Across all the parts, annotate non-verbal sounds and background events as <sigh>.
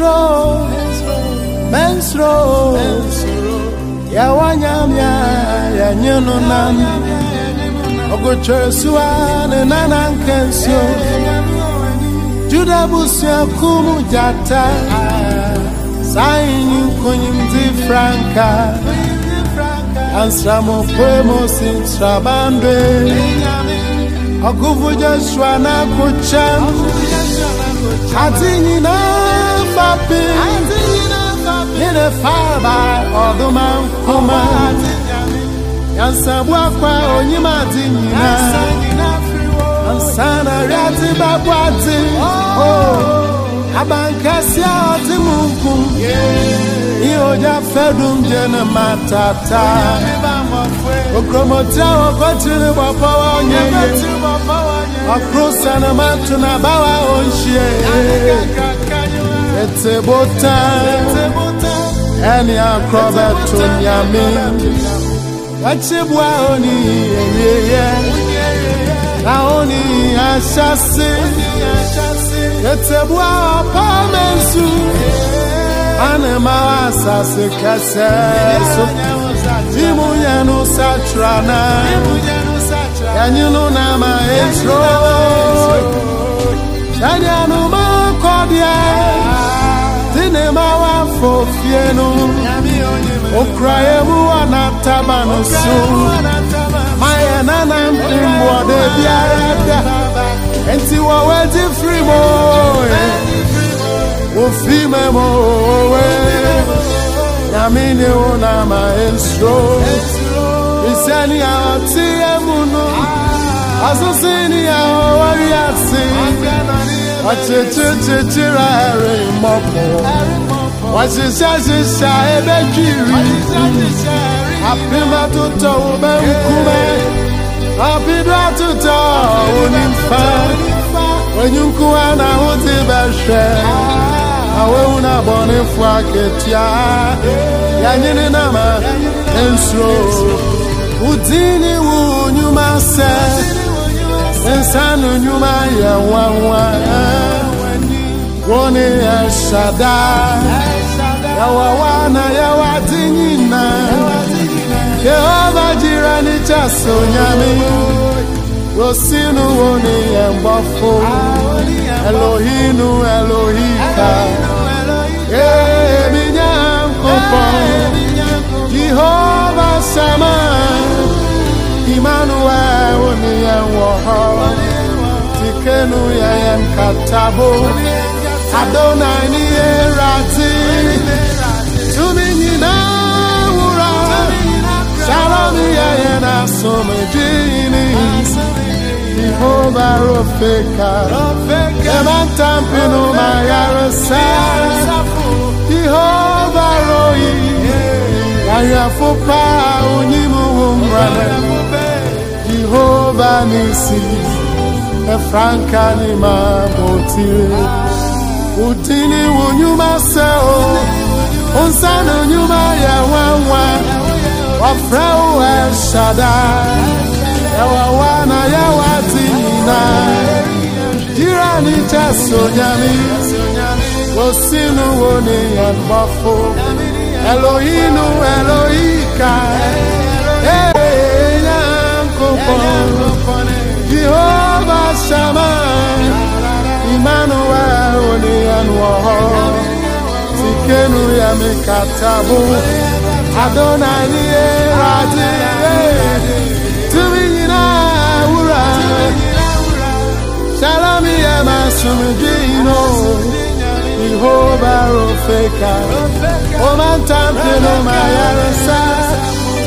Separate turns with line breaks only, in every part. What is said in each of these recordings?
mensro mensro ya wanyamya ya nyenu nam ogochesuwa ne nana nkensio juda busuakumu jata sayinyi nkonyimdi franka ansramopoemosi nsrabandwe ọgụvụ jesua na-akụcha ati nyinaa na-akwụcha àti nyina fapi nyere faba ọdụma nkụma yansabu akwa onyima adi nyina ansana riati babu adi abankasi a ọdị m nkwu ihe oja fedum je na matata okromoti ahụ kọtiri gbọpọwa onye ye ọkụrụsa na matu na bawa onshie etebota ẹni akọbẹ tó nyami wàchíbu ahụ ni eyeye na ahụ ni ahyase etebu ahụ pọmensu anima asase kẹsẹ so imu yẹnu satrana. Yẹnyinu nama etro. Yẹnyinu ma ofie no okrayɛ mu anataba no so mayɛ nanam mboɔde biara da enti wɔwɛgye firi mo wofi me mo owe nyame ne wo nama ensuro bisɛ nea ɔteɛ mu no asese nea ɔwɔwiase ɔkyekyerikyekyerɛ ɛremmɔpɔ àti ọ̀chẹ̀chẹ̀chẹ̀chẹ̀ra ẹ̀rẹ̀ ìmọ̀pọ̀ wọ́n ṣiṣẹ́ ṣiṣẹ́ ẹbẹ̀ kiri àpémọ́ tó tọ̀ wọ́n bẹ́ ń kú mẹ́ àpédọ́ tó tọ̀ wọ́n ní fa onyunku wa na ahụ ti ewu náà bọ̀ ní fún aketia yanyini náà ma nsúrò udini wu nyuma sẹ nsanu nyuma yẹ nwanwa woni ẹṣada yawa wa na yawa di yehova jira ni jaso nyami rosinu woni yẹ mbọfo elohinu elohika. Èmi nyà nkọpọ jehova sama. Emmanuel oniyanwọhọ tikenu yẹn katabo Adonai ni erati asomejini Jehovah Rofeka ebantampinu mayaresa Jehovah Royi yayafupa onyimu wumrane. Jehovah nisi. Efranka ni mabotire udini wunyuma seo. Unsana nyuma ya wafrau eshada yawa wana yawa tina jirani chaso nyami osinu woni yanbafo Elohinu Elohika hey, Jehovah Shammah, Emmanuel Oniyanwaho, Tikenu ya mikatabu, Adonai ni eradi, Tumi nyina wura, Shalom masumijino, Jehovah mayarasa, oh,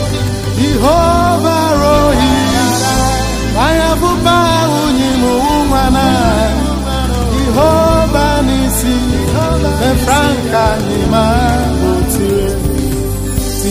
Jehovah Rohi, ayabuba unyimu umwana Jehova nisi. Mabotire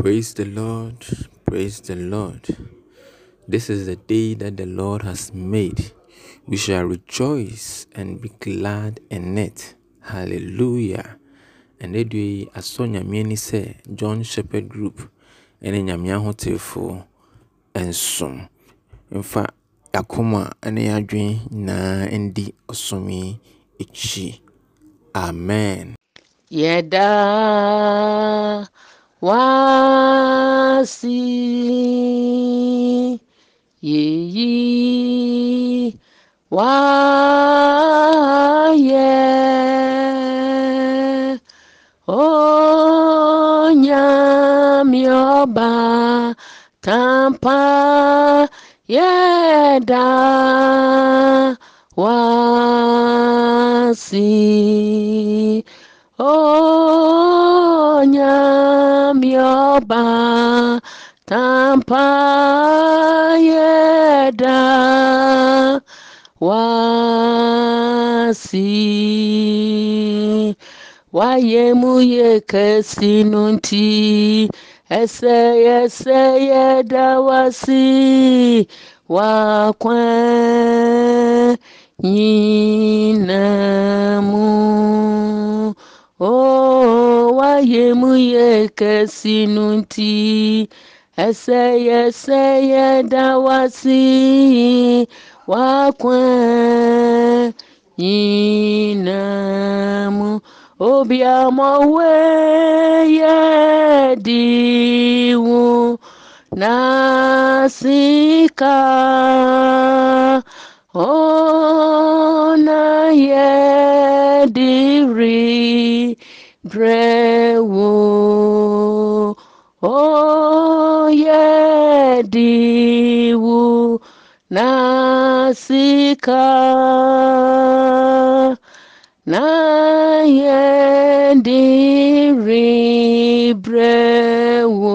Praise the Lord. Praise the Lord. This is the day that the Lord has made. We shall rejoice and be glad in it. Hallelujah. And they do a song nyame say John Shepherd Group ɛne nyame ahotefoɔ nsom. Mfa akoma ne adwene nyinaa ndi ɔsom yi akyi. Amen.
Wasi yeyi waye. Onyami ọba tampa yeda wasi oh. mi tampa tàǹpà wasi, wá sí i wáyé mú yèké sínú tí ẹsẹ̀ ẹsẹ̀ yín náà mú oo wayemuyeke sinuti ẹsẹyẹ sẹyẹ dawasi wakwe yinamu obiamowe yediwu nasika ọ̀nà yẹ dìrì brẹ̀wò ọ̀yẹ dìwù nàṣìkà náyẹ dìrì brẹ̀wò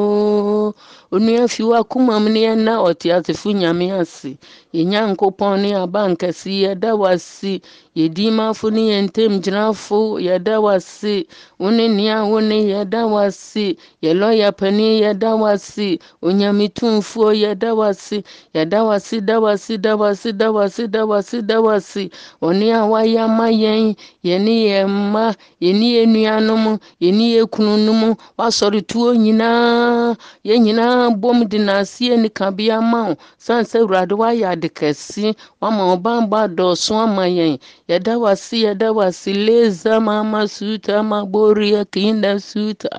onua fi wa kuma mu ne yɛn na ɔte asefo nyame ase yɛnyankopɔn ne aba nkɛse yɛda wase yɛdimafo ne yɛn ntam gyinafo yɛda wase wo ne nea wo ne yɛda wase yɛlɔya pani yɛda wase onyame tumfuo yɛda wase yɛda wase da wase da wase da wase da wase da wase ɔne a wayɛ ama yɛn yɛne yɛn mma yɛne yɛn nuanom yɛne yɛn kununom wasɔre tuo nyinaa. Yɛn nyinaa bom de n'aseɛ ne kabea ma wo. Sane sɛ awurade wayɛ ade kɛse wama wo bambɔ adɔɔso ama yɛn yɛda wase yɛda wase leza mama suta maboria kinda suta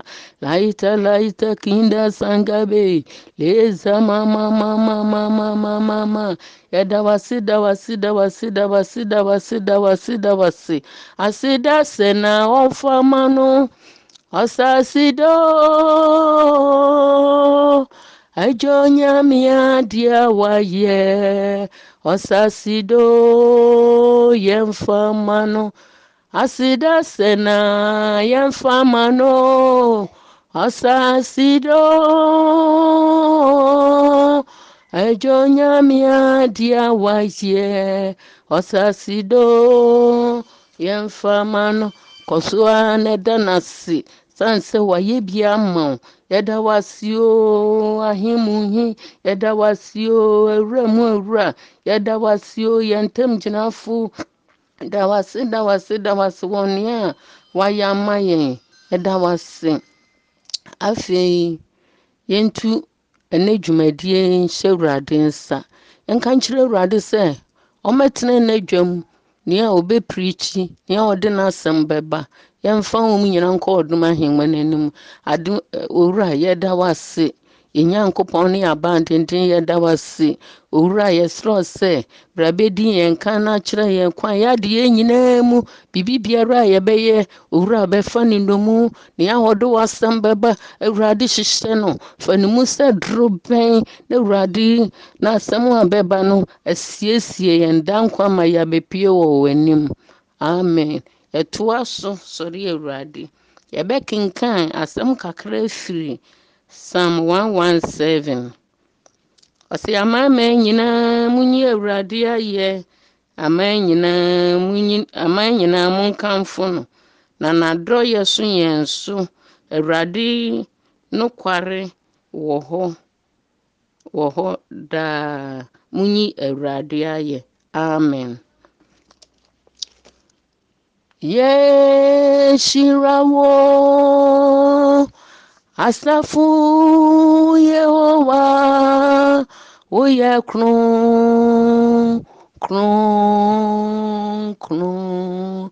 laita laita kinda sangabe leza mama mama mama mama mama yɛda wase da wase da wase da wase da wase da wase da wase aseda sɛ na ɔmfama no Ajo nyamia dia waye osasido yemfamano. Asida sena yemfamano osasido ajo nyamia dia waye osasido yemfamano. Mano danasi sanse waye bia ma ẹ̀dá wa sí o ahínmu yín ẹ̀dá wa sí o ewúrẹ́ mú ewúrà ẹ̀dá wa sí o yẹntẹ́m gyina fu, ẹ̀dá wa sí ẹ̀dá wa sí ẹ̀dá wa sí wọn ní à. Wáyé ama yẹn ẹ̀dá wa sí. Afei yẹntu ɛne dwumadie nhyɛ awurade nsa nka nkyerɛ awurade sɛ ɔmɛtena ne dwam nea obɛpirikyi nea ɔde n'asɛm bɛba yɛmfa wɔn mu nyinaa nkɔ ɔdom ahengua n'anim. Ade owura yɛda wase yɛnyankopɔn ne yɛaba denden yɛda wase owura yɛserɛ sɛ bra bɛdi yɛn ka no akyerɛ yɛn kwan yɛade yɛn nyinaa mu. Biribi biara a yɛbɛyɛ owura bɛfa ne nnomu nea wɔde w'asɛm bɛba awurade hyehyɛ no. Fa ne mu sɛ dorobɛn na awurade n'asɛm a bɛba no asiesie yɛn da nkwa ma yɛabɛpie wɔ w'anim. Amen. Ɛtoa so sɔre awurade. Yɛbɛkenkan asɛm kakra firi psalm 117 ɔsɛ amanaman nyinaa munyi awurade ayɛ. Aman nyinaa munyi aman nyinaa monkamfo no. Na n'adɔyɛ so yɛn so. Awurade nokware wɔ hɔ wɔ hɔ daa. Munyi awurade ayɛ. Amen. Yɛhyira wo asafo yehowa woyɛ kron kron kron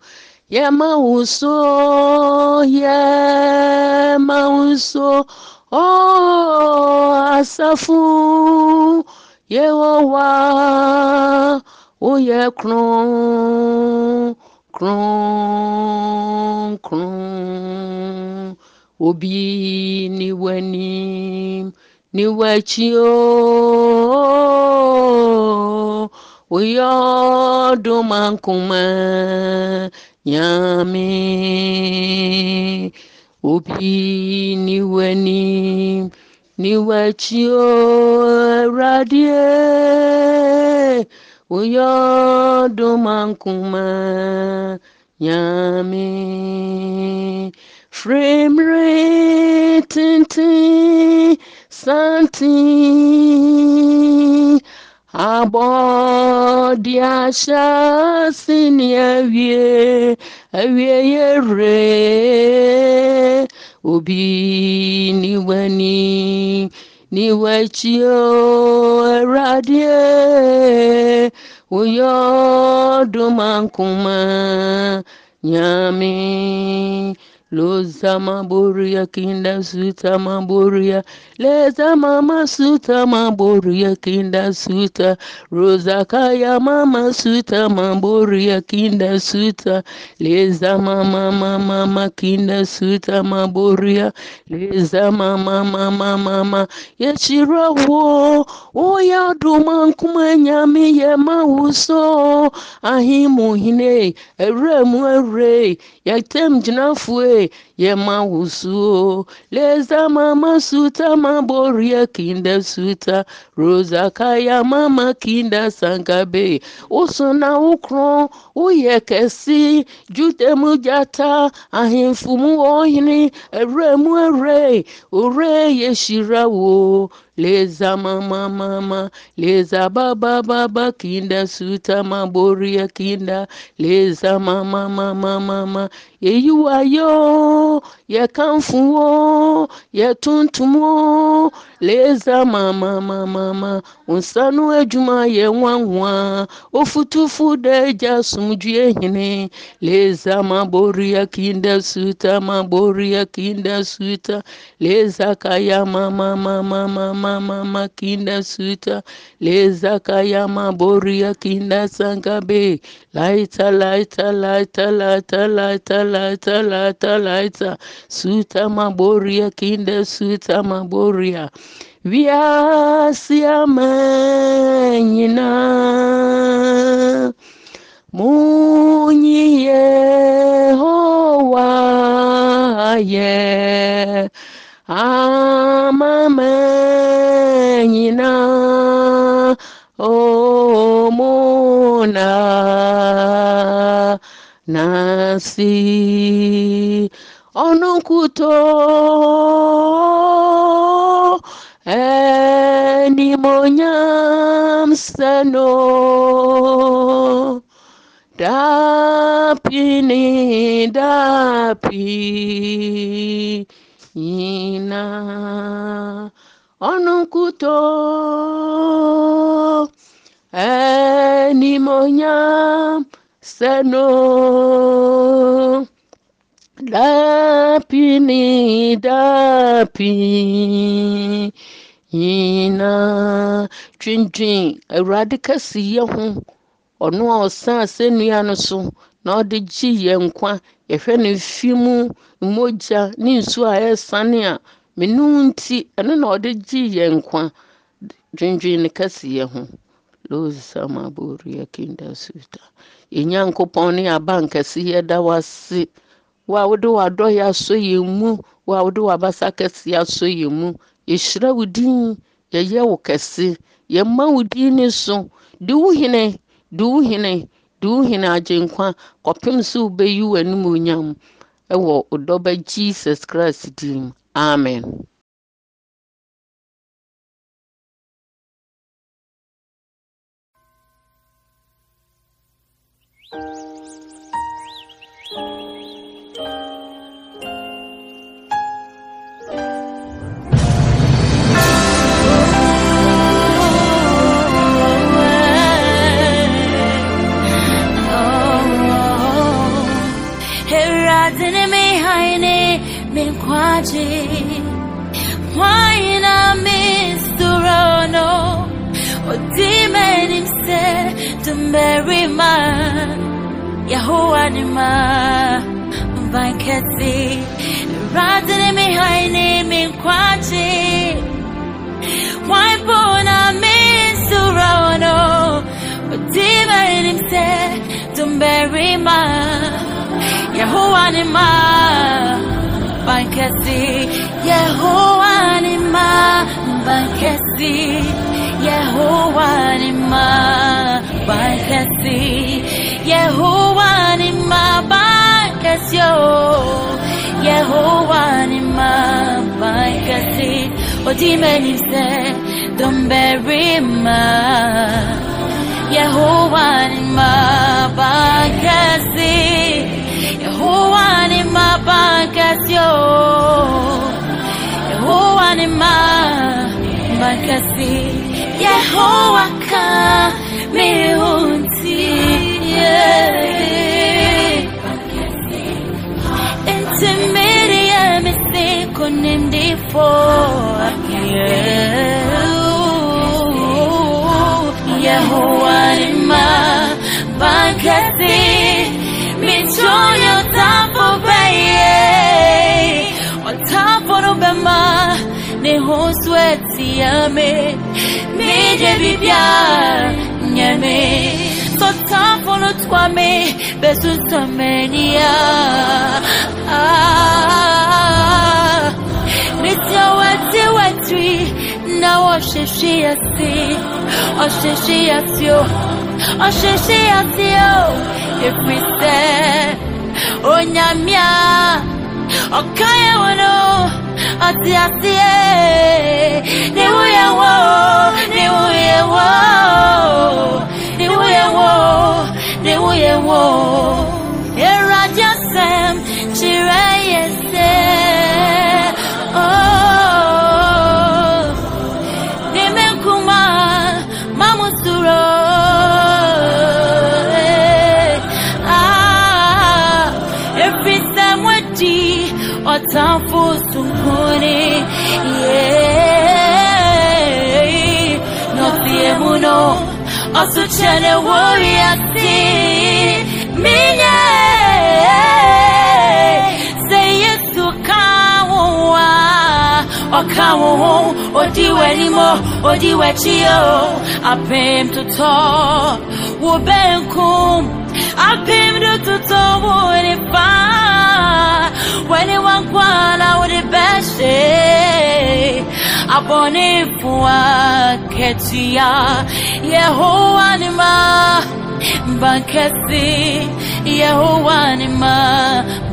yɛma wo so yɛma wo so oh asafo yehowa woyɛ kron kron kron obi ni w'anim ni w'akyi o. Woyɛ ɔdoma nkoma nyame obi ni w'anim ni w'akyi o. Awurade uyodomankuma nyame fremre tenten santen abɔde ahyɛ ase ne awie awie yɛ were obi ni w'ani Niwechio eradie uyo dumankuma nyami Loza maboria kinda suta maboria leza mama suta maboria kinda suta. Roza kaya mama suta maboria kinda suta. Leza mama mama mama kinda suta maboria leza mama mama mama. Yechira wo oya duma nkuma nyame yema wuso ahimu hine eremu ere yɛtam gyinafoɔ yema wusuo leza mama suta maboria kinda suta. Rosa kaya mama kinda sangabe usuna ukro uyekesi kesi jata ahimfumu ohini. Eremu ere ore yeshirawo leza mama mama leza baba baba kinda suta maboria kinda. Leza mama mama mama yeyiwayo yẹ kánfún o yẹ tuntun o leza mama mama mama nsa no adwuma yɛ nwanwa ofutufu da agya somdwe hene leza maboria kinda suta maboria kinda suta. Leza kaya mama mama mama mama kinda suta. Leza kaya maboria kinda sangabe. Laita laita laita laita laita laita laita laita. Suta maboria kinda suta maboria wiase ama nyinaa munyi yehowa yɛ amama nyinaa omuna nasi. Onukuto. nimonyam seno. Dapi ni dapi. Ina onukuto. Enimonyam seno. Dapi ni dapi. Nyinaa twintwin awurade kɛseyɛ ho ɔno a ɔsan asɛnnua no so na ɔde gye yɛn nkwa yɛhwɛ ne fi mu mmogya ne nsuo a ɛresane a menu nti ɛno na ɔde gye yɛn nkwa dwendwen ne kɛseyɛ ho losama boria kinda suta yɛnyankopɔn ne aba nkɛseyɛ da wase wo a wode w'adɔyɛ asɔ yɛn mu wo wode w'abasa kɛseɛ asɔ yɛn mu yɛhyira wo din yɛyɛ wo kɛse yɛma wo din ne so. De wo hene de wo hene de wo hene agyenkwa kɔpem sɛ wobɛyi w'anim onyam. Ɛwɔ wo jesus christ din amen.
Kwaji Waina misurano Odimenim se Tumberima Yahuwa ni ma. Vankesi Radini mi haini mi kwaji Waipuna misurano Odimenim se Tumberima Yahuwa ni ma Bankasi Yahuwa ni ma Bankasi Yahuwa ni ma. Bankasi Yahuwa ni ma. Bankasi Yahuwa ni ma. Bankasi oh. Odime ni se Dumberima Yahuwa mabakasi Yahuwa ka mihunti Intimidia misiko nindifo Yahuwa ni mabakasi Michonyo qu'on souhaite s'y aimer. Mais j'ai bien aimé. Son temps pour le toi, mais, ben, ce sommet n'y. Mais si on va dire, ouais, tu, n'a, on cherche à si, on cherche à si, on cherche à si, oh, if we say, oh, nyamia, oh, kaya, oh, no ọtí ọtí ẹ níwúyẹwò níwúyẹwò níwúyẹwò níwúyẹwò. Emuno Osuchene woriati Minye Say yesu kawa Ọ̀káwọn ohun òdiwẹ̀ ni mo òdiwẹ̀ tí àpèm tuntun wò bẹ́ẹ̀ ní fa. Wọ́n kọ́ àlà ṣe wa kẹtìyà Yehowa ni máa. Bankasi, Yehowa ni ma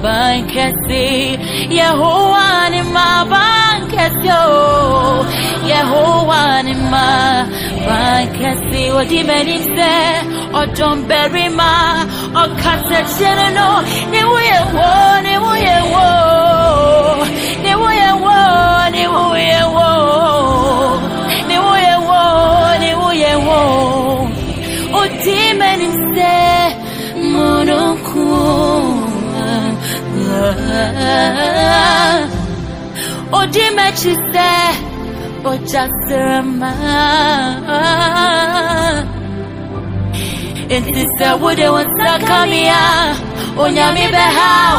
bankasi, Yehowa ni ma bankasi, oh, Yehowa ni ma bankasi. Odime ni se, odomberi ma, okase chene no, wo, wuye wo, wo, ni wuye wo ni wuye wo ni wuye wo udime nimse munukuwa udime chise ojasirama nti sɛ wode wo nsa ka me a onyame bɛhaw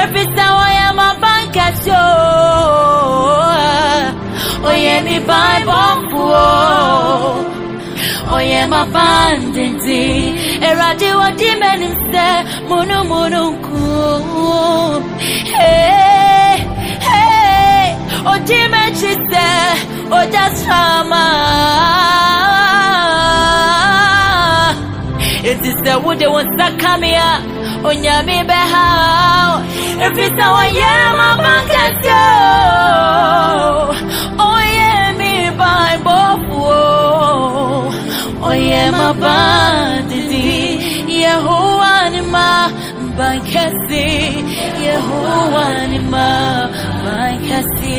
ɛfisɛ wɔyɛ maba kẹsí o oyè ní báibọ̀ kú o oyè má bá ń dìndì èrò àdìwọ́dì mẹ́ni sẹ́ múnúmúnú kú òdì méjì sẹ́ ọjà sàmà. It is the wood they want to come here. Time I am a bankasyo Oye mi Bible for Oye mabandidi Yehowa ni ma bankasi Yehowa ni ma bankasi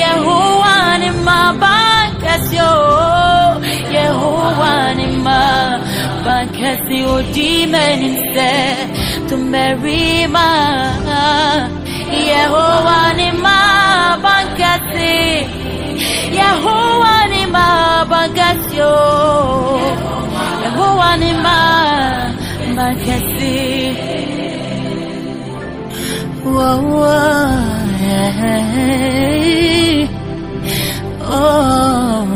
Yehowa ni ma bankasi oh Yehowa ni ma bankasi Odime ni se tumerima Yehovah ni mabangasi. Oh. Yehovah ni mabangasi. oh. Yehovah ni. Whoa, whoa, yeah. Oh,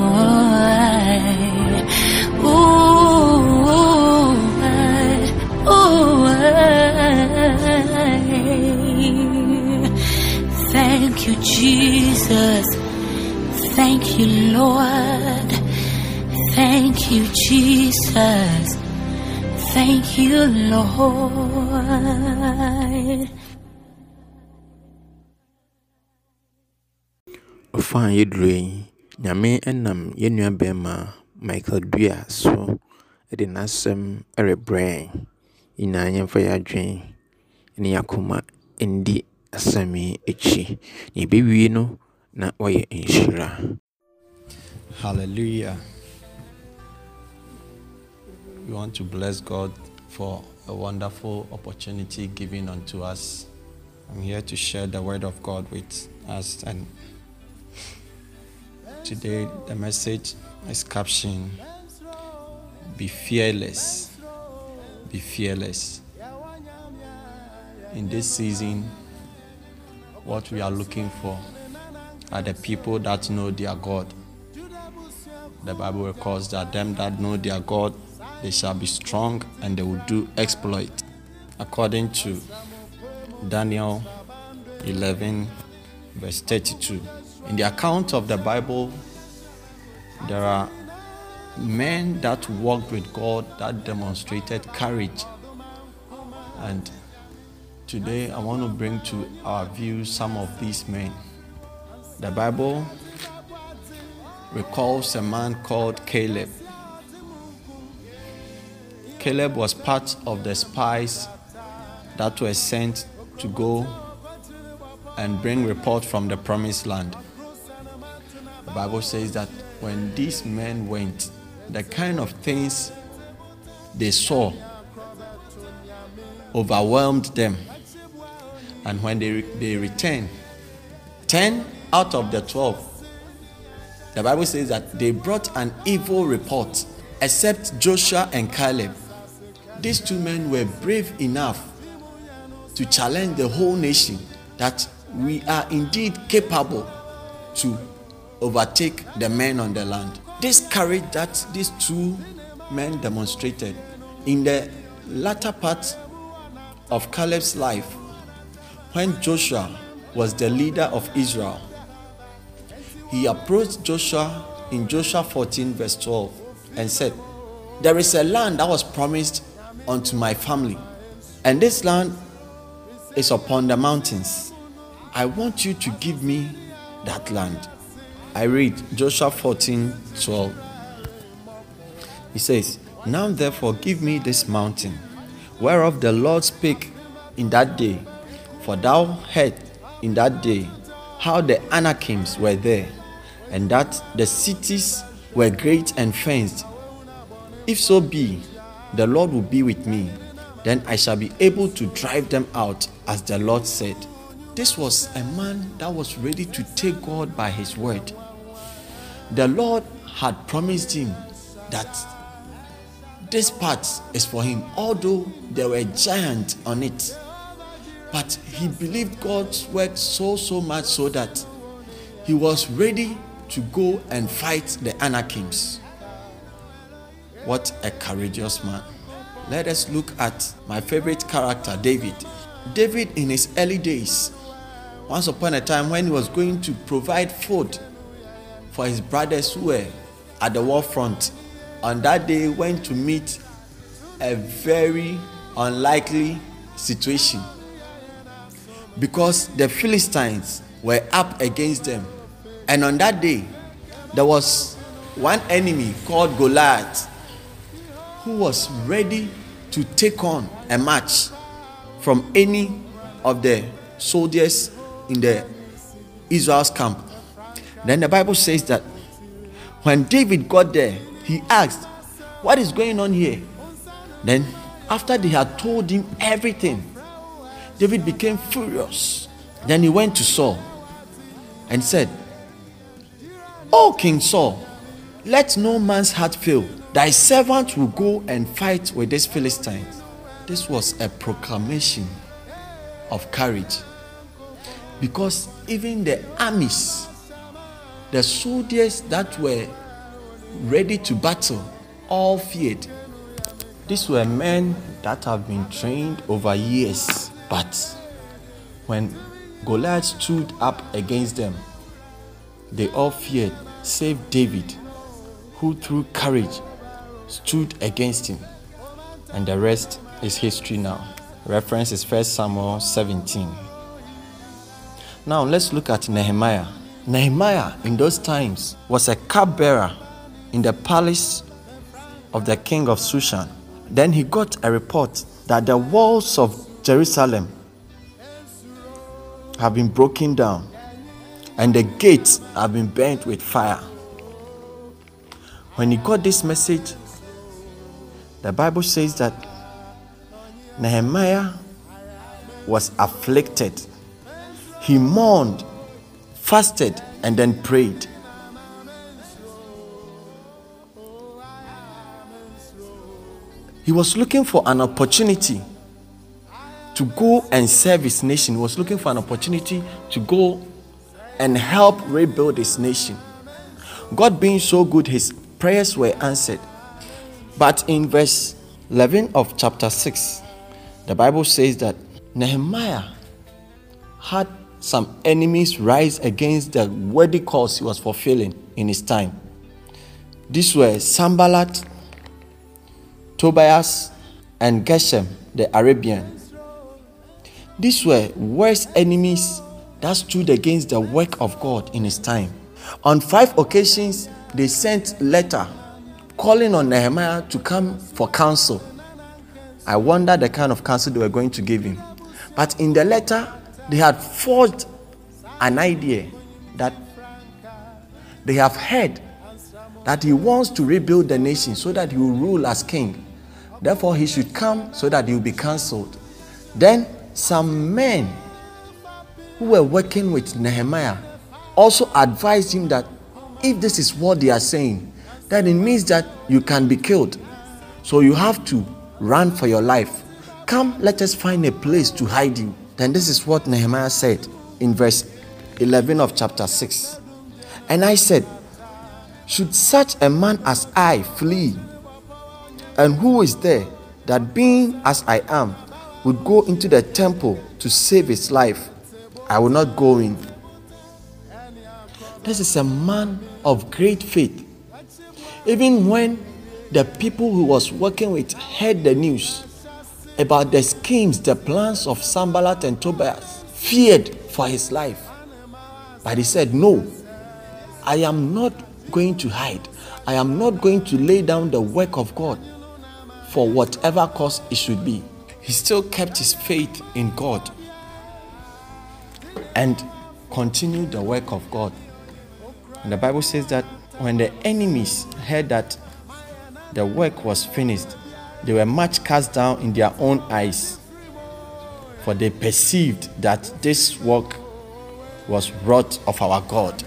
Thank you, Jesus. Thank you, Lord. Thank you, Jesus. Thank you, Lord.
ɔfa a yɛduro yi nyame nam yɛn nua bɛrima michael dua so de n'asɛm rebrɛ yɛn nyinaa yɛmfa yɛ adwene ne yɛakoma ndi asɛm yi akyi na no na nhyira
Hallelujah. We want to bless God for a wonderful opportunity given unto us. I'm here to share the word of God with us. And today, the message is captioned Be fearless. Be fearless. In this season, what we are looking for are the people that know their God. The Bible records that them that know their God, they shall be strong and they will do exploit. According to Daniel 11, verse 32. In the account of the Bible, there are men that walked with God that demonstrated courage. And today I want to bring to our view some of these men. The Bible recalls a man called Caleb. Caleb was part of the spies that were sent to go and bring report from the promised land. The Bible says that when these men went, the kind of things they saw overwhelmed them. And when they, they returned, 10 out of the 12 the Bible says that they brought an evil report, except Joshua and Caleb. These two men were brave enough to challenge the whole nation that we are indeed capable to overtake the men on the land. This courage that these two men demonstrated in the latter part of Caleb's life, when Joshua was the leader of Israel, he approached Joshua in Joshua 14, verse 12, and said, There is a land that was promised unto my family, and this land is upon the mountains. I want you to give me that land. I read Joshua 14, 12. He says, Now therefore give me this mountain, whereof the Lord spake in that day, for thou heard in that day how the Anakims were there, and that the cities were great and fenced. If so be, the Lord will be with me, then I shall be able to drive them out, as the Lord said. This was a man that was ready to take God by his word. The Lord had promised him that this part is for him, although there were giants on it. But he believed God's word so, so much so that he was ready to go and fight the Anakims. What a courageous man. Let us look at my favorite character, David. David, in his early days, once upon a time when he was going to provide food for his brothers who were at the war front, on that day went to meet a very unlikely situation because the Philistines were up against them. And on that day, there was one enemy called Goliath who was ready to take on a match from any of the soldiers in the Israel's camp. Then the Bible says that when David got there, he asked, What is going on here? Then, after they had told him everything, David became furious Then he went to Saul and said, O King Saul, let no man's heart fail. Thy servant will go and fight with these Philistines. This was a proclamation of courage. Because even the armies, the soldiers that were ready to battle, all feared. These were men that have been trained over years, but when Goliath stood up against them, they all feared, save David, who through courage stood against him. And the rest is history now. Reference is 1 Samuel 17. Now let's look at Nehemiah. Nehemiah in those times was a cupbearer in the palace of the king of Shushan. Then he got a report that the walls of Jerusalem have been broken down and the gates have been burnt with fire. When he got this message, the Bible says that Nehemiah was afflicted. He mourned, fasted, and then prayed. He was looking for an opportunity to go and serve his nation. He was looking for an opportunity to go and help rebuild his nation. God being so good, his prayers were answered. But in verse 11 of chapter 6, the Bible says that Nehemiah had some enemies rise against the worthy cause he was fulfilling in his time. These were Sanballat, Tobias, and Geshem, the Arabian. These were worst enemies that stood against the work of God in his time. On five occasions, they sent letter calling on Nehemiah to come for counsel. I wonder the kind of counsel they were going to give him. But in the letter, they had forged an idea that they have heard that he wants to rebuild the nation so that he will rule as king. Therefore, he should come so that he will be cancelled. Then, some men who were working with Nehemiah also advised him that if this is what they are saying, then it means that you can be killed. So you have to run for your life. Come, let us find a place to hide you. Then this is what Nehemiah said in verse 11 of chapter 6. And I said, Should such a man as I flee? And who is there that, being as I am, would go into the temple to save his life? I will not go in. This is a man of great faith. Even when the people who was working with heard the news about the schemes, the plans of Sanballat and Tobias, feared for his life. But he said, No, I am not going to hide. I am not going to lay down the work of God for whatever cause it should be. He still kept his faith in God and continued the work of God. And the Bible says that when the enemies heard that the work was finished, they were much cast down in their own eyes, for they perceived that this work was wrought of our God.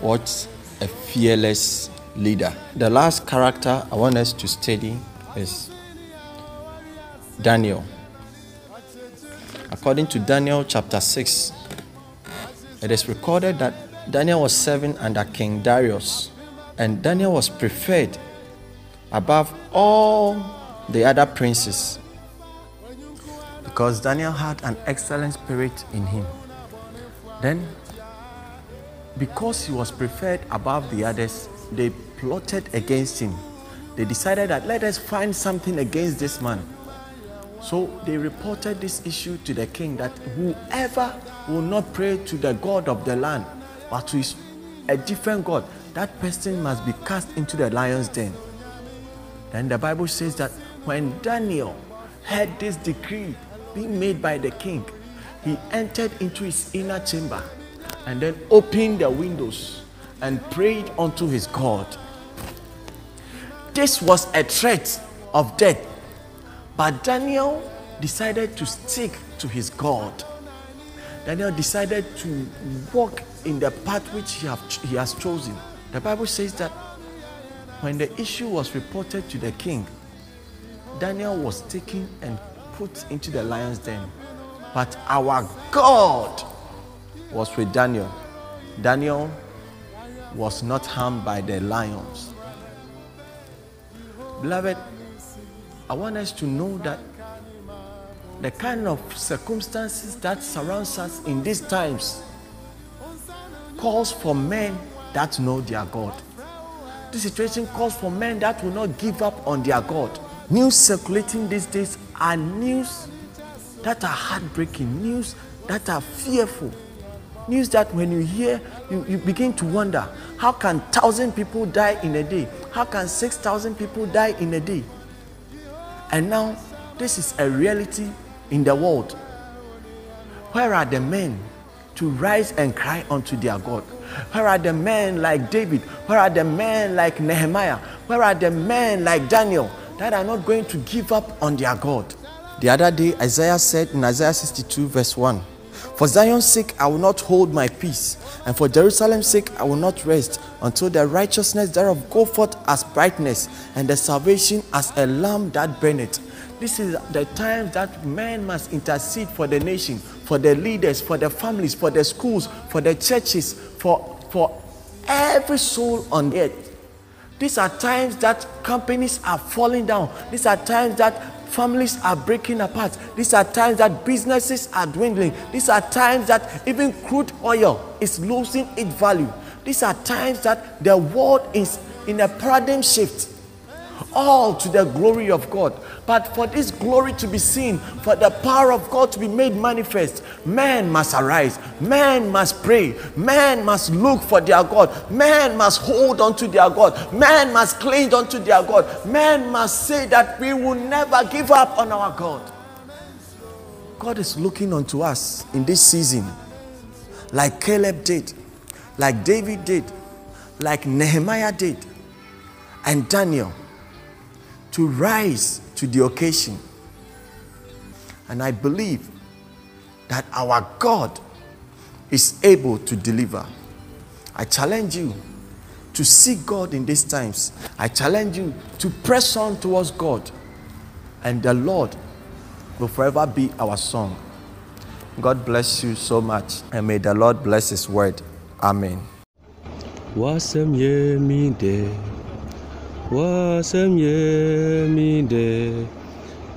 What a fearless leader. The last character I want us to study is Daniel. According to Daniel chapter 6, it is recorded that Daniel was serving under King Darius, and Daniel was preferred above all the other princes because Daniel had an excellent spirit in him. Then, because he was preferred above the others, they plotted against him. They decided that let us find something against this man. So they reported this issue to the king that whoever will not pray to the God of the land, but to a different God, that person must be cast into the lion's den. Then the Bible says that when Daniel heard this decree being made by the king, he entered into his inner chamber and then opened the windows and prayed unto his God. This was a threat of death, but Daniel decided to stick to his God. Daniel decided to walk in the path which he, have, he has chosen. The Bible says that when the issue was reported to the king, Daniel was taken and put into the lion's den. But our God was with Daniel. Daniel was not harmed by the lions. Beloved, I want us to know that the kind of circumstances that surrounds us in these times calls for men that know their God. This situation calls for men that will not give up on their God. News circulating these days are news that are heartbreaking, news that are fearful, news that when you hear, you, you begin to wonder how can thousand people die in a day? How can six thousand people die in a day? And now this is a reality in the world. Where are the men to rise and cry unto their God? Where are the men like David? Where are the men like Nehemiah? Where are the men like Daniel that are not going to give up on their God? The other day, Isaiah said in Isaiah 62, verse 1 For Zion's sake, I will not hold my peace, and for Jerusalem's sake, I will not rest until the righteousness thereof go forth as brightness, and the salvation as a lamp that burneth. This is the time that men must intercede for the nation, for the leaders, for the families, for the schools, for the churches, for, for every soul on earth. These are times that companies are falling down. These are times that families are breaking apart. These are times that businesses are dwindling. These are times that even crude oil is losing its value. These are times that the world is in a paradigm shift all to the glory of God. But for this glory to be seen, for the power of God to be made manifest, man must arise, man must pray, man must look for their God, man must hold on to their God, man must cling on to their God, man must say that we will never give up on our God. God is looking unto us in this season, like Caleb did, like David did, like Nehemiah did, and Daniel to rise to the occasion. And I believe that our God is able to deliver. I challenge you to seek God in these times. I challenge you to press on towards God, and the Lord will forever be our song. God bless you so much, and may the Lord bless His word. Amen.
Wasam ye mi de wasam ye mi de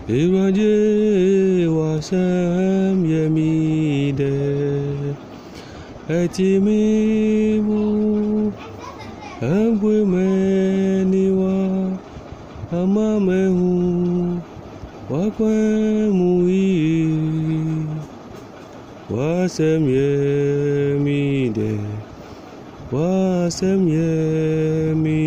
Iranje wasam ye mi de Eti mi mu Ambwe me ni wa Ama me hu Wakwe mu i Wasam ye mi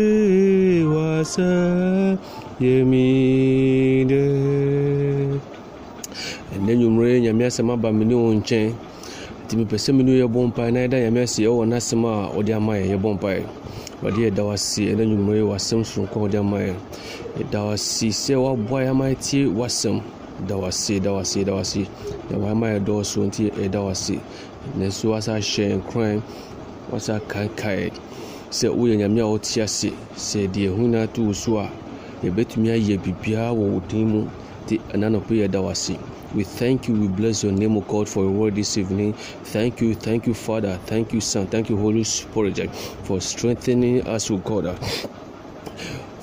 Ama me hu Wakwe mu i Wasam ye mi de ɛnɛ nwummerɛ nyame asɛm aba me ne wo nkyɛn. Nti mepɛ sɛ me ne yɛbɔ mpae na ɛda nyame ase ɛwɔ n'asɛm a ɔde ama yɛ yɛbɔ mpae. Wɔde yɛda wo ase ɛnɛ nwummerɛ w'asɛm soronko a ɔde ama yɛ. Yɛda wo ase sɛ woaboa yɛ ama yɛtie w'asɛm da wo ase da wo ase da wo ase. Na wama yɛ dɔɔso nti yɛda wo ase. Na nso wasa hyɛ nkran wasa kankae sɛ woyɛ nyame a ase sɛ deɛ ato wo so a yɛbɛtumi ayɛ biribiara wɔ wo din mu nti ɛna nɔpɛ yɛda wo ase We thank you. We bless your name, O God, for your word this evening. Thank you. Thank you, Father. Thank you, Son. Thank you, Holy Spirit, for strengthening us, O God.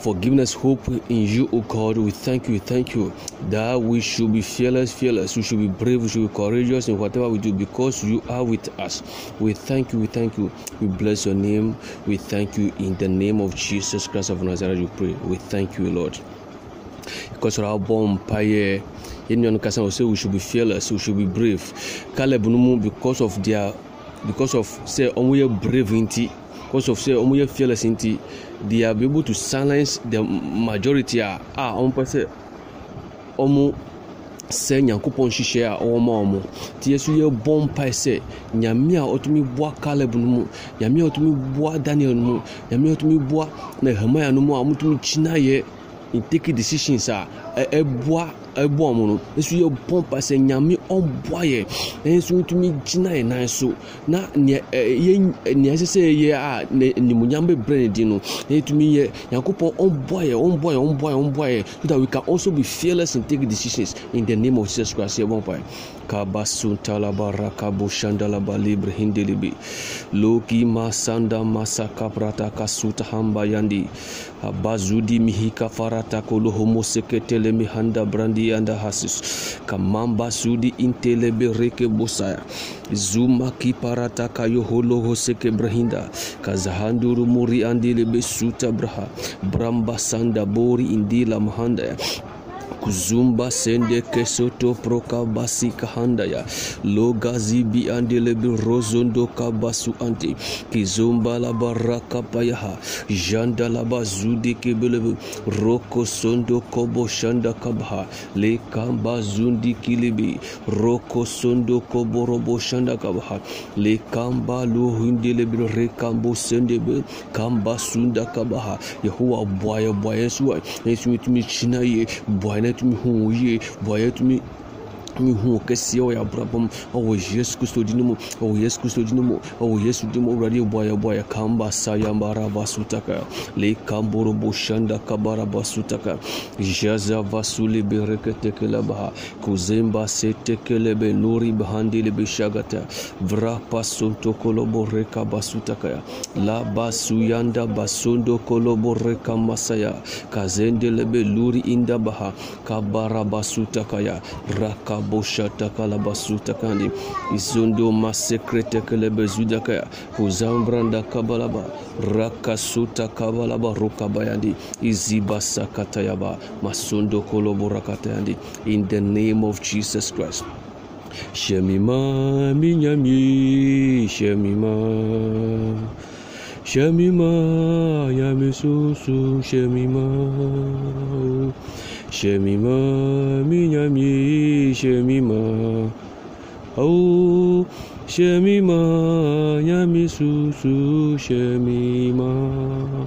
For giving us hope in you, O God. We thank you. Thank you that we should be fearless, fearless. We should be brave. We should be courageous in whatever we do because you are with us. We thank you. We thank you. We bless your name. We thank you in the name of Jesus Christ of Nazareth. We pray. We thank you, Lord. kɔsɔrɔ abɔ mpaeɛ yɛn nua no kasa wɔ sɛ we should be fearless we should be brave caleb no mu because of their because of sɛ ɔmo yɛ brave nti because of sɛ ɔmo yɛ fearless nti they are able to silence the majority a a ɔmo pɛ sɛ ɔmo sɛ nyankopɔn nhyehyɛ a ɔwɔ ma ɔmo nti yɛso yɛbɔ mpae sɛ nyame a ɔtumi boa caleb no mu nyame a ɔtumi boa daniel no mu nyame a ɔtumi boa nehemia no mu a ɔmotumi gyinayɛ in taking decisions a ɛboa ɛboa ɔmo no nso sɛ nyame ɔmboa yɛ wotumi gyina yɛ nan so. Na nea yɛ nea yɛyɛ a nimonyam bɛbrɛ ne din no yɛtumi yɛ ɔmboa yɛ ɔmboa yɛ ɔmboa yɛ ɔmboa yɛ so that we can also be fearless in taking decisions in the name of jesus christ. Mpae kabasuntalaba rakabo shandalaba libre loki masanda kasuta hamba yandi. Abazudi mihika farata brandi anda hasis kamamba sudi intelebe reke bosaya zuma kiparata kayo holo hoseke brahinda kazahanduru muri andilebe suta braha bramba sanda bori indila mahanda kuzumba sende kesoto proka basi kahanda kahandaya logazi bi andelebi rozondo kabasu anti kizumba la baraka payaha janda la bazudi kebelebu roko sondo kobo shanda kabaha le kamba zundi kilibi roko sondo kobo robo shanda kabaha le kamba lo hindelebi rekambo sendebe kamba sunda kabaha yehowa bwaya bwaya suwa yesu mitumi china ye bwaya tumi hu nhukɛseɛ wɔ yɛabrabɔm ɔwɔ yesu kristo din mu ɔwɔ yesu kristo din mu ɔwɔ yesu din mu awurade yɛbɔ yɛbɔ yɛkamba sa yambarabasutaka lekamboroboshanda kabarabasutaka jazavasulebereketekelebaha kuzemba setekelebe nori bahandelebe shagata vrapasontokoleborekabasutakaya labasuyanda basondokoloborekamasaya kazendelebe luri indabaha kabarabasutakaya rakab basutaka ya raka boshata kalabasuta kandi izondo masekrete kelebe zudaka. Kuzambranda kabalaba. Rakasuta kabalaba rukabayandi. Iziba sakatayaba. Masondo kolobo rakatayandi. In the name of Jesus Christ. Shemima minyami. Shemima. Shemima yami susu shemima Shemima minyami shemima Oh Shemima susu shemima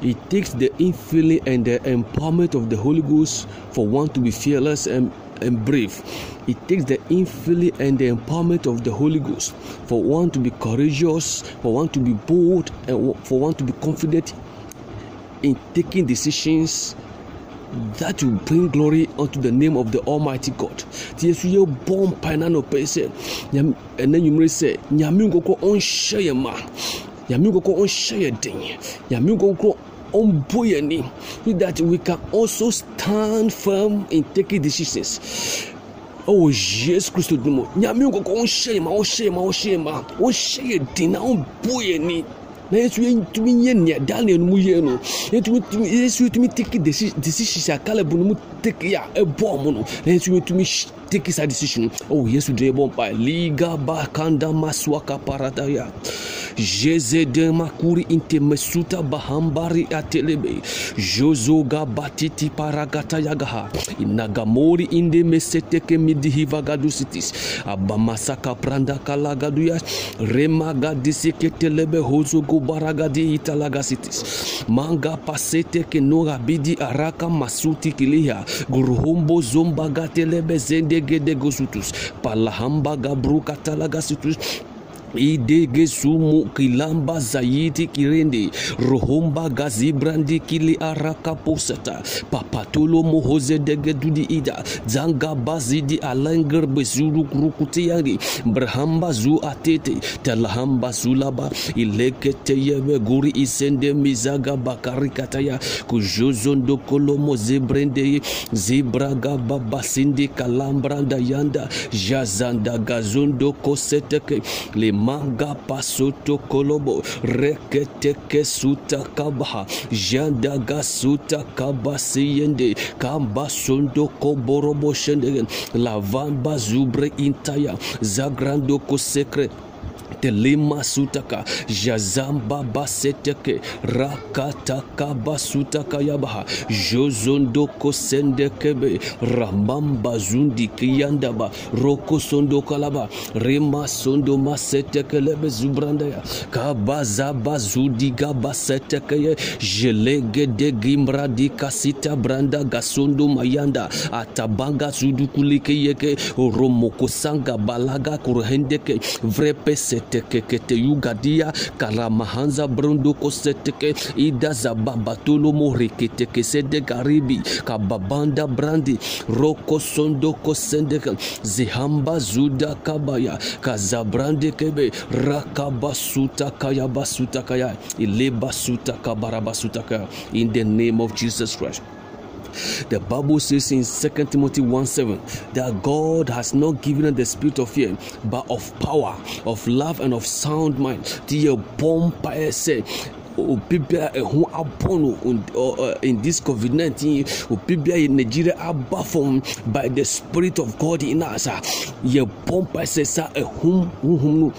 It takes the infilling and the empowerment of the Holy Ghost for one to be fearless and, and brave. It takes the infilling and the empowerment of the Holy Ghost for one to be courageous, for one to be bold, and for one to be confident in taking decisions that will bring glory unto the name of the almighty god. Ti yesu yɛ bɔ mpae na no pɛ sɛ ɛnɛ nwumere sɛ nyame nkɔkɔ ɔnhyɛ yɛ ma. Nyame nkɔkɔ ɔnhyɛ yɛ den nyame nkɔkɔ ɔmbɔ yɛ ni. So that we can also stand firm in taking decisions. Oh, Ɔwɔ yesu kristo dun mu nyame nkɔkɔ ɔnhyɛ yɛ ma ɔhyɛ yɛ ma ɔhyɛ yɛ ma. Ɔhyɛ yɛ den na ɔmbɔ yɛ ni na yesu yɛntumi nyɛ nea daniel no mu yɛ no yesu yɛtumi take decisions a caleb no mu take a ɛbɔ ɔmo no. Na yesu yɛtumi take saa decision ɔwɔ yesu de ɛbɔ mpa liga ba kanda masuaka paradaya de makuri inte mesuta bahambari atelebe. Jozoga batiti paragata yagaha. Inagamori inde meseteke midihivagadusitis abamasaka pranda kalagaduya remagadiseketelebe hozogo baragadi italagasitis. Manga pasete kenoga bidi araka masuti kiliha. Guruhombo zomba gatelebe zendegede gosutus. Palahamba gabru katalagasitus idege sumu kilamba zayiti kirende rohomba gazibrandi kili araka posata. Papatolo mohoze dege dudi ida. Zanga bazidi alanger bezuru kurukuti yangi brahamba zu atete. Talahamba zulaba. Ilekete yebe guri isende mizaga bakari kataya. Kujozondo kolomo zebrende. Zibraga babasindi kalambranda yanda jazanda gazondo koseteke. Le manga pasuto kolobo reketeke suta kabaha jandaga suta kabasiyende kamba sondo koborobo shendegen lavamba zubre intaya zagrando ko sekre telema sutaka jazamba baseteke rakataka basutaka yabaha jozondoko sendekebe ramamba zundi kiyandaba roko sondo kalaba rema sondo masetekelebe zubrandaya kabazaba zudiga basetekeye jelegede gimradi kasita branda gasondo mayanda atabanga zudukulikeyeke romokosanga balaga kurhendeke tekekete yugadia kalamahanza brundo koseteke ida zabambatolo moreketeke sede garibi kababanda brandi roko sondo kosendeke zihamba zuda kabaya kazabrande kebe rakabasuta kaya basuta kaya ilebasuta kabarabasuta kaya. In the name of Jesus Christ the Bible says in 2 Timothy 1 7 that God has not given us the spirit of fear, but of power, of love, and of sound mind. The bomb say obi bia ɛho abɔ no in this covid-19 obi bia yɛ nigeria aba fam by the spirit of god in us a yɛ bɔ mpa sɛ sa ɛhom honhom no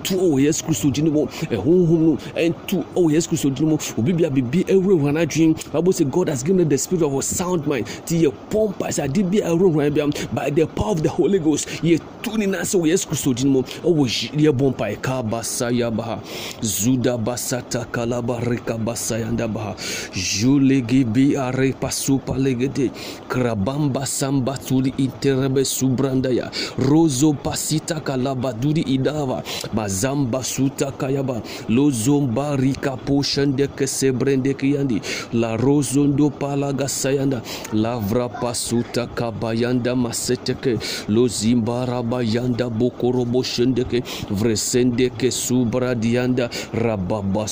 ɛntu wɔ yesu kristo gyina mu ɛhonhom no ɛntu wɔ yesu kristo gyina mu obi bia biribi ɛwurawura no adwene bible say god has given us the spirit of a sound mind nti yɛ bɔ mpa sɛ ade bia ɛwurawura bia by the power of the holy ghost yɛtu ne nan sɛ wɔ yesu kristo gyina mu ɛwɔ yɛbɔ mpa ɛka basa yabaha zuda basata kalaba reka basayanda baha julegi bi are pasupa legede krabamba samba turi interebe subranda ya rozo pasita kalaba duri idava zamba suta kayaba lo zomba rika poshande kesebrende kiyandi la rozondo pala gasayanda la vra pasuta kabayanda masete ke lo zimba rabayanda zimbara bayanda ke vresende ke subra dianda rababa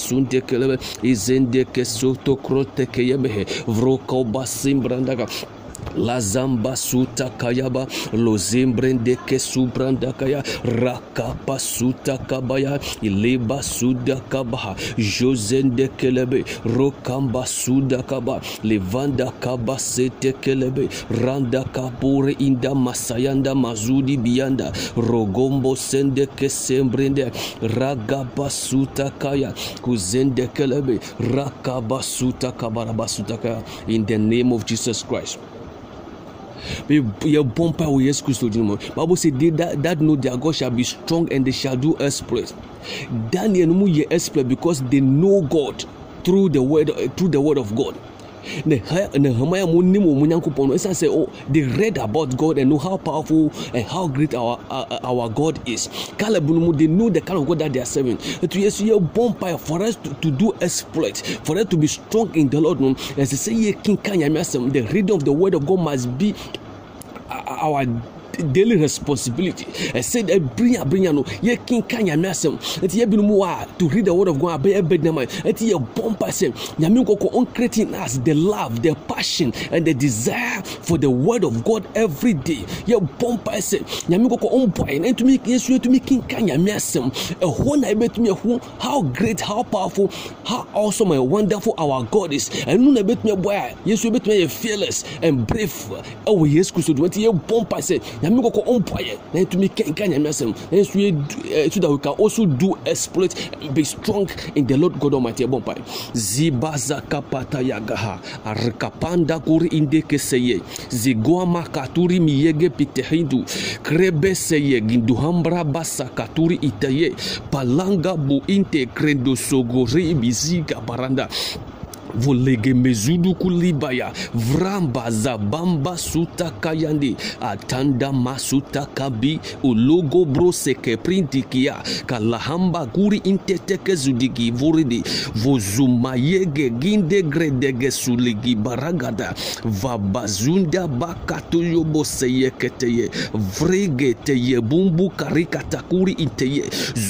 izende ke soto krote kroteke yemehe vroko basimbrandaka lazamba suta kayaba lozimbrende ke subranda kaya rakapa suta kabaya ileba suda kabaha jozende rokamba suda kaba levanda kaba sete kelebe randa kapure inda masayanda mazudi biyanda rogombo sende ke sembrende ragaba suta kaya kuzende kelebe rakaba suta kabaraba suta kaya. In the name of Jesus Christ yɛbɔ mpa wɔ yesu kristo din mu bible say they that, that know their god shall be strong and they shall do exploit daniel no mu yɛ exploit because they know god through the word through the word of god nehemiah mu nim wɔn nyankopɔn no ɛsan sɛ oh they read about god and know how powerful and how great our our, our god is. Caleb no they know the kind of god that they are serving. Etu yesu yɛ bɔ mpa for us to, to do exploit for us to be strong in the lord. No ɛsɛ sɛ yɛ kinka nyame asɛm the reading of the word of god must be our daily responsibility. Ɛsɛ dɛ birinya birinya no. Yɛ kinka nyame asɛm nti yɛ binom a to read the word of god abɛyɛ bɛ dɛma nti yɛ bɔ mpa sɛ nyame nkɔkɔ on creating us the love the passion and the desire for the word of god every day. Yɛ bɔ mpa sɛ nyame nkɔkɔ on boy. Na ntumi yɛsu yɛtumi kinka nyame asɛm ɛhɔ na yɛbɛtumi ɛho how great how powerful how awesome and wonderful our god is. Ɛno na yɛbɛtumi ɛbɔ a yɛsu yɛbɛtumi yɛ fearless and brave. Ɛwɔ yesu kristo do nti yɛ bɔ mpa sɛ nyame kɔkɔ ɔmpaeɛ na yɛtumi kenka nyame asɛm. Na yɛso yɛ so that we can also do exploit be strong in the lord god almighty. Ɛbɔ kapata yagaha. Arkapanda kuri inde keseye. Zigoama katuri miyege pitehindu krebe seye. Ginduhambra basa katuri itaye. Palanga bu inte krendo sogori biziga baranda volege mezudu kulibaya. Vramba zabamba suta kayande atanda masuta kabi. Ulogo bro seke printikia. Kalahamba guri inteteke zudigi voridi vozumayege ginde gredege suligi baragada. Vabazunda bakato yobo seyeketeye vrege teye bumbu karikatakuri inteye.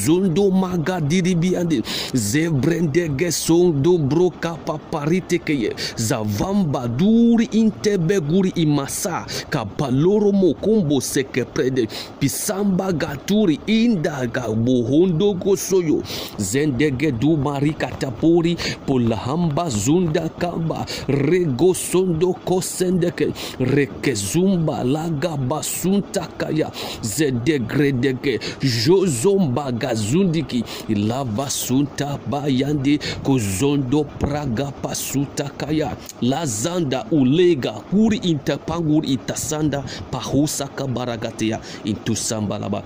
Zondo magadiribiande zebrendege sondo bro kapapa pariteke zavamba duri intebe guri imasa kapaloro mokombo seke prede pisamba gaturi inda gabohondo gosoyo zendege du marikatapuri polahamba zunda kamba regosondo kosendeke rekezumba laga basunta kaya zedegredege jozomba gazundiki ilava sunta bayande kozondo praga pasuta kaya. Lazanda ulega. Kuri intapanguri itasanda. Pahusaka baragatea intusambalaba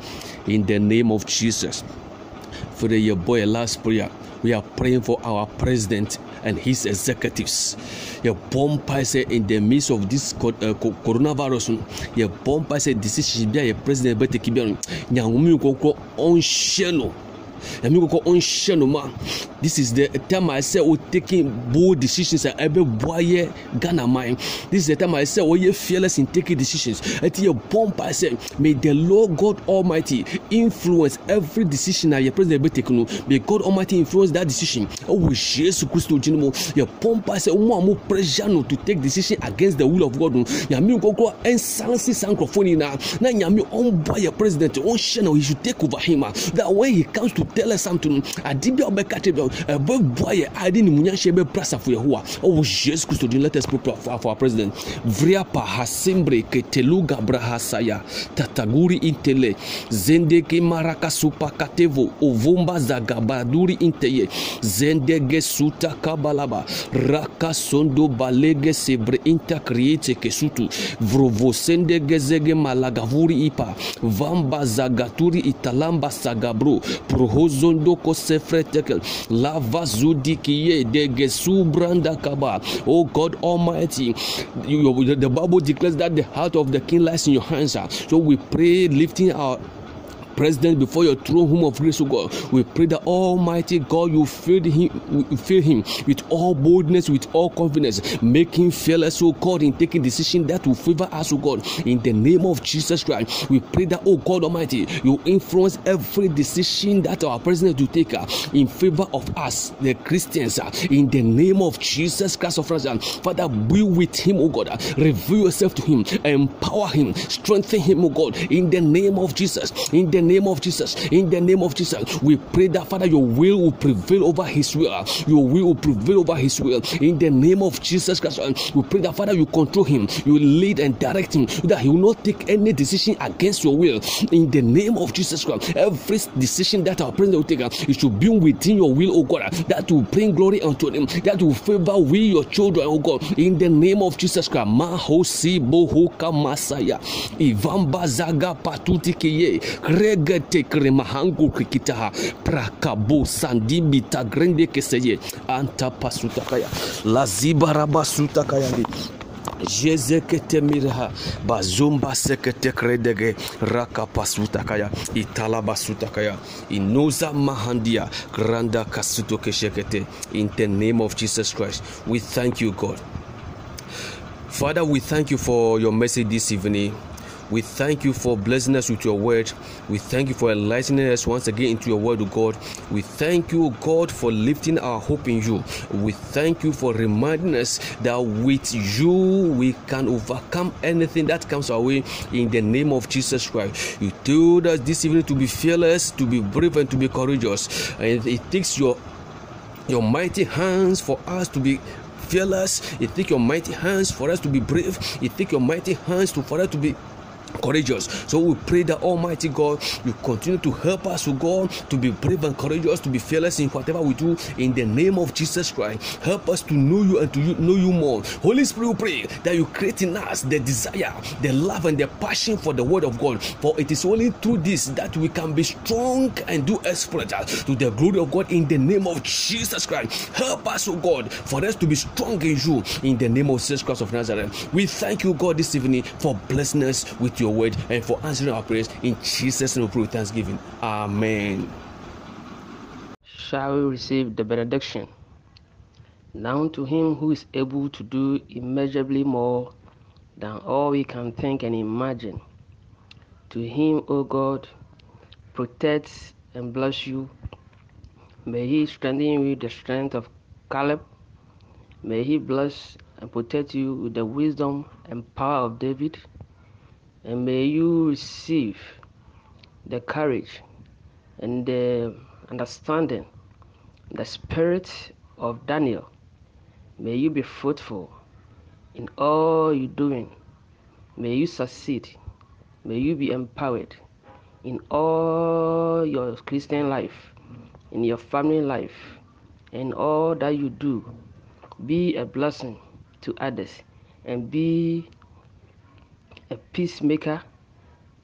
in the name of jesus. For your boy last prayer. We are praying for our president and his executives. Your bomb say in the midst of this uh, coronavirus, your bomb say decision be a president but the on. Nyangumi ko on sheno. Nyame kɔkɔ ɔnhyɛ no this is the time I say o taking bold decisions a ɛbɛboa yɛ ghana man. This is the time I say ɔyɛ fearless in taking decisions. Ɛti yɛ bɔ mpa sɛ may the lord god almighty influence every decision a yɛ president bɛ take no may god almighty influence that decision. Ɛwɔ yesu kristo gyina mu yɛ bɔ mpa sɛ wɔn a mo pressure no to take decision against the will of god no. Nyame kɔkɔ ɛnsansi saa nkurɔfoɔ nyinaa na nyame ɔnboa yɛ president ɔnhyɛ no he should take over him a that when he comes to tell us something. Ade bi a kyerɛ bi ɛbɛboa yɛ ade ne munyanhyɛ bɛbrɛ asafo yɛhowa ɔwɔ yesu kristo let us pray for, our president. Vriapa hasimbre ketelu gabra hasaya tataguri intele. Zendeke maraka supa katevo. Ovumba zagabaduri inteye. Zendege suta kabalaba. Raka sondo balege sebre inta kriete kesutu vrovo sendege zege malagavuri ipa. Vamba zagaturi italamba sagabro prohozondo kosefretekel lava zudikiye dege subranda kaba oh god almighty you, the bible declares that the heart of the king lies in your hands so we pray lifting our president before your throne room of grace, O God. We pray that Almighty God, you fill him, fill him with all boldness, with all confidence, make him fearless, O God, in taking decision that will favor us, O God. In the name of Jesus Christ, we pray that, O God Almighty, you influence every decision that our president will take uh, in favor of us, the Christians. uh, in the name of Jesus Christ of Nazareth, Father, be with him, O God. reveal yourself to him, empower him, strengthen him, O God. In the name of Jesus, in the name of Jesus, in the name of Jesus, we pray that Father, your will will prevail over his will. Your will will prevail over his will. In the name of Jesus Christ, we pray that Father, you control him, you lead and direct him, that he will not take any decision against your will. In the name of Jesus Christ, every decision that our president will take, it should be within your will, oh God, that will bring glory unto him, that will favor we, your children, oh God. In the name of Jesus Christ, Mahosi Bohoka Masaya, Ivamba Zaga Patutikeye, mega tekrema hangu kikitaha prakabusan dibita grende keseye. Antapasutakaya lazibarabasutakayandi jezeketemiraha bazumba seketekredege rakapasutakaya kaya. Inuza mahandia. Granda kasutokeshekete in the name of jesus christ we thank you god. Father we thank you for your message this evening. We thank you for blessing us with your word. We thank you for enlightening us once again into your word, O God. We thank you, God, for lifting our hope in you. We thank you for reminding us that with you we can overcome anything that comes our way in the name of Jesus Christ. You told us this evening to be fearless, to be brave, and to be courageous. And it takes your your mighty hands for us to be fearless. It takes your mighty hands for us to be brave. It takes your mighty hands to for us to be courageous. So we pray that Almighty God, you continue to help us, O God, to be brave and courageous, to be fearless in whatever we do. In the name of Jesus Christ, help us to know you and to know you more. Holy Spirit, we pray that you create in us the desire, the love, and the passion for the Word of God. For it is only through this that we can be strong and do exploits to the glory of God. In the name of Jesus Christ, help us, O God, for us to be strong in you. In the name of Jesus Christ of Nazareth, we thank you, God, this evening for blessing us with your word and for answering our prayers. In Jesus' name, we pray with thanksgiving. Amen.
shall we receive the benediction. Now to him who is able to do immeasurably more than all we can think and imagine. To him, O God, protect and bless you. May he strengthen you with the strength of Caleb
May He bless and protect you with the wisdom and power of David. And may you receive the courage and the understanding, the spirit of Daniel. May you be fruitful in all you're doing. May you succeed. May you be empowered in all your Christian life, in your family life, in all that you do. Be a blessing to others and be a peacemaker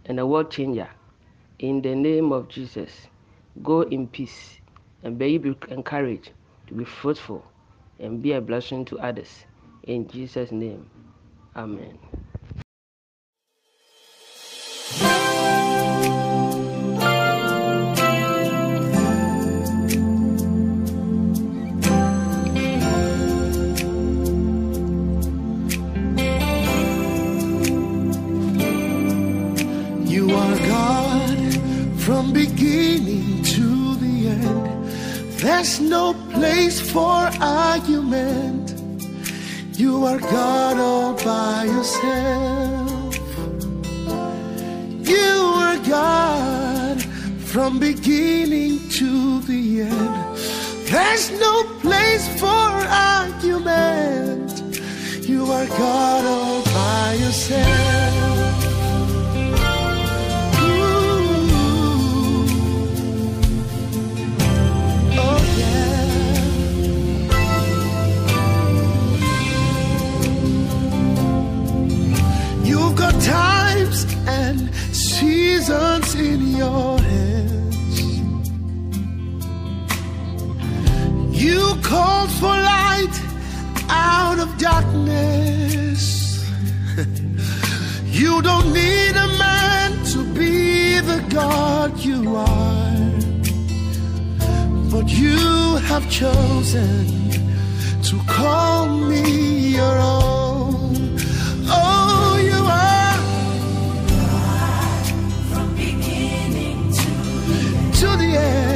and a world changer. In the name of Jesus, go in peace and be encouraged to be fruitful and be a blessing to others. In Jesus' name, Amen.
There's no place for argument. You are God all by yourself. You are God from beginning to the end. There's no place for argument. You are God all by yourself. Your hands. You called for light out of darkness. <laughs> You don't need a man to be the God you are. But you have chosen to call me your own. yeah.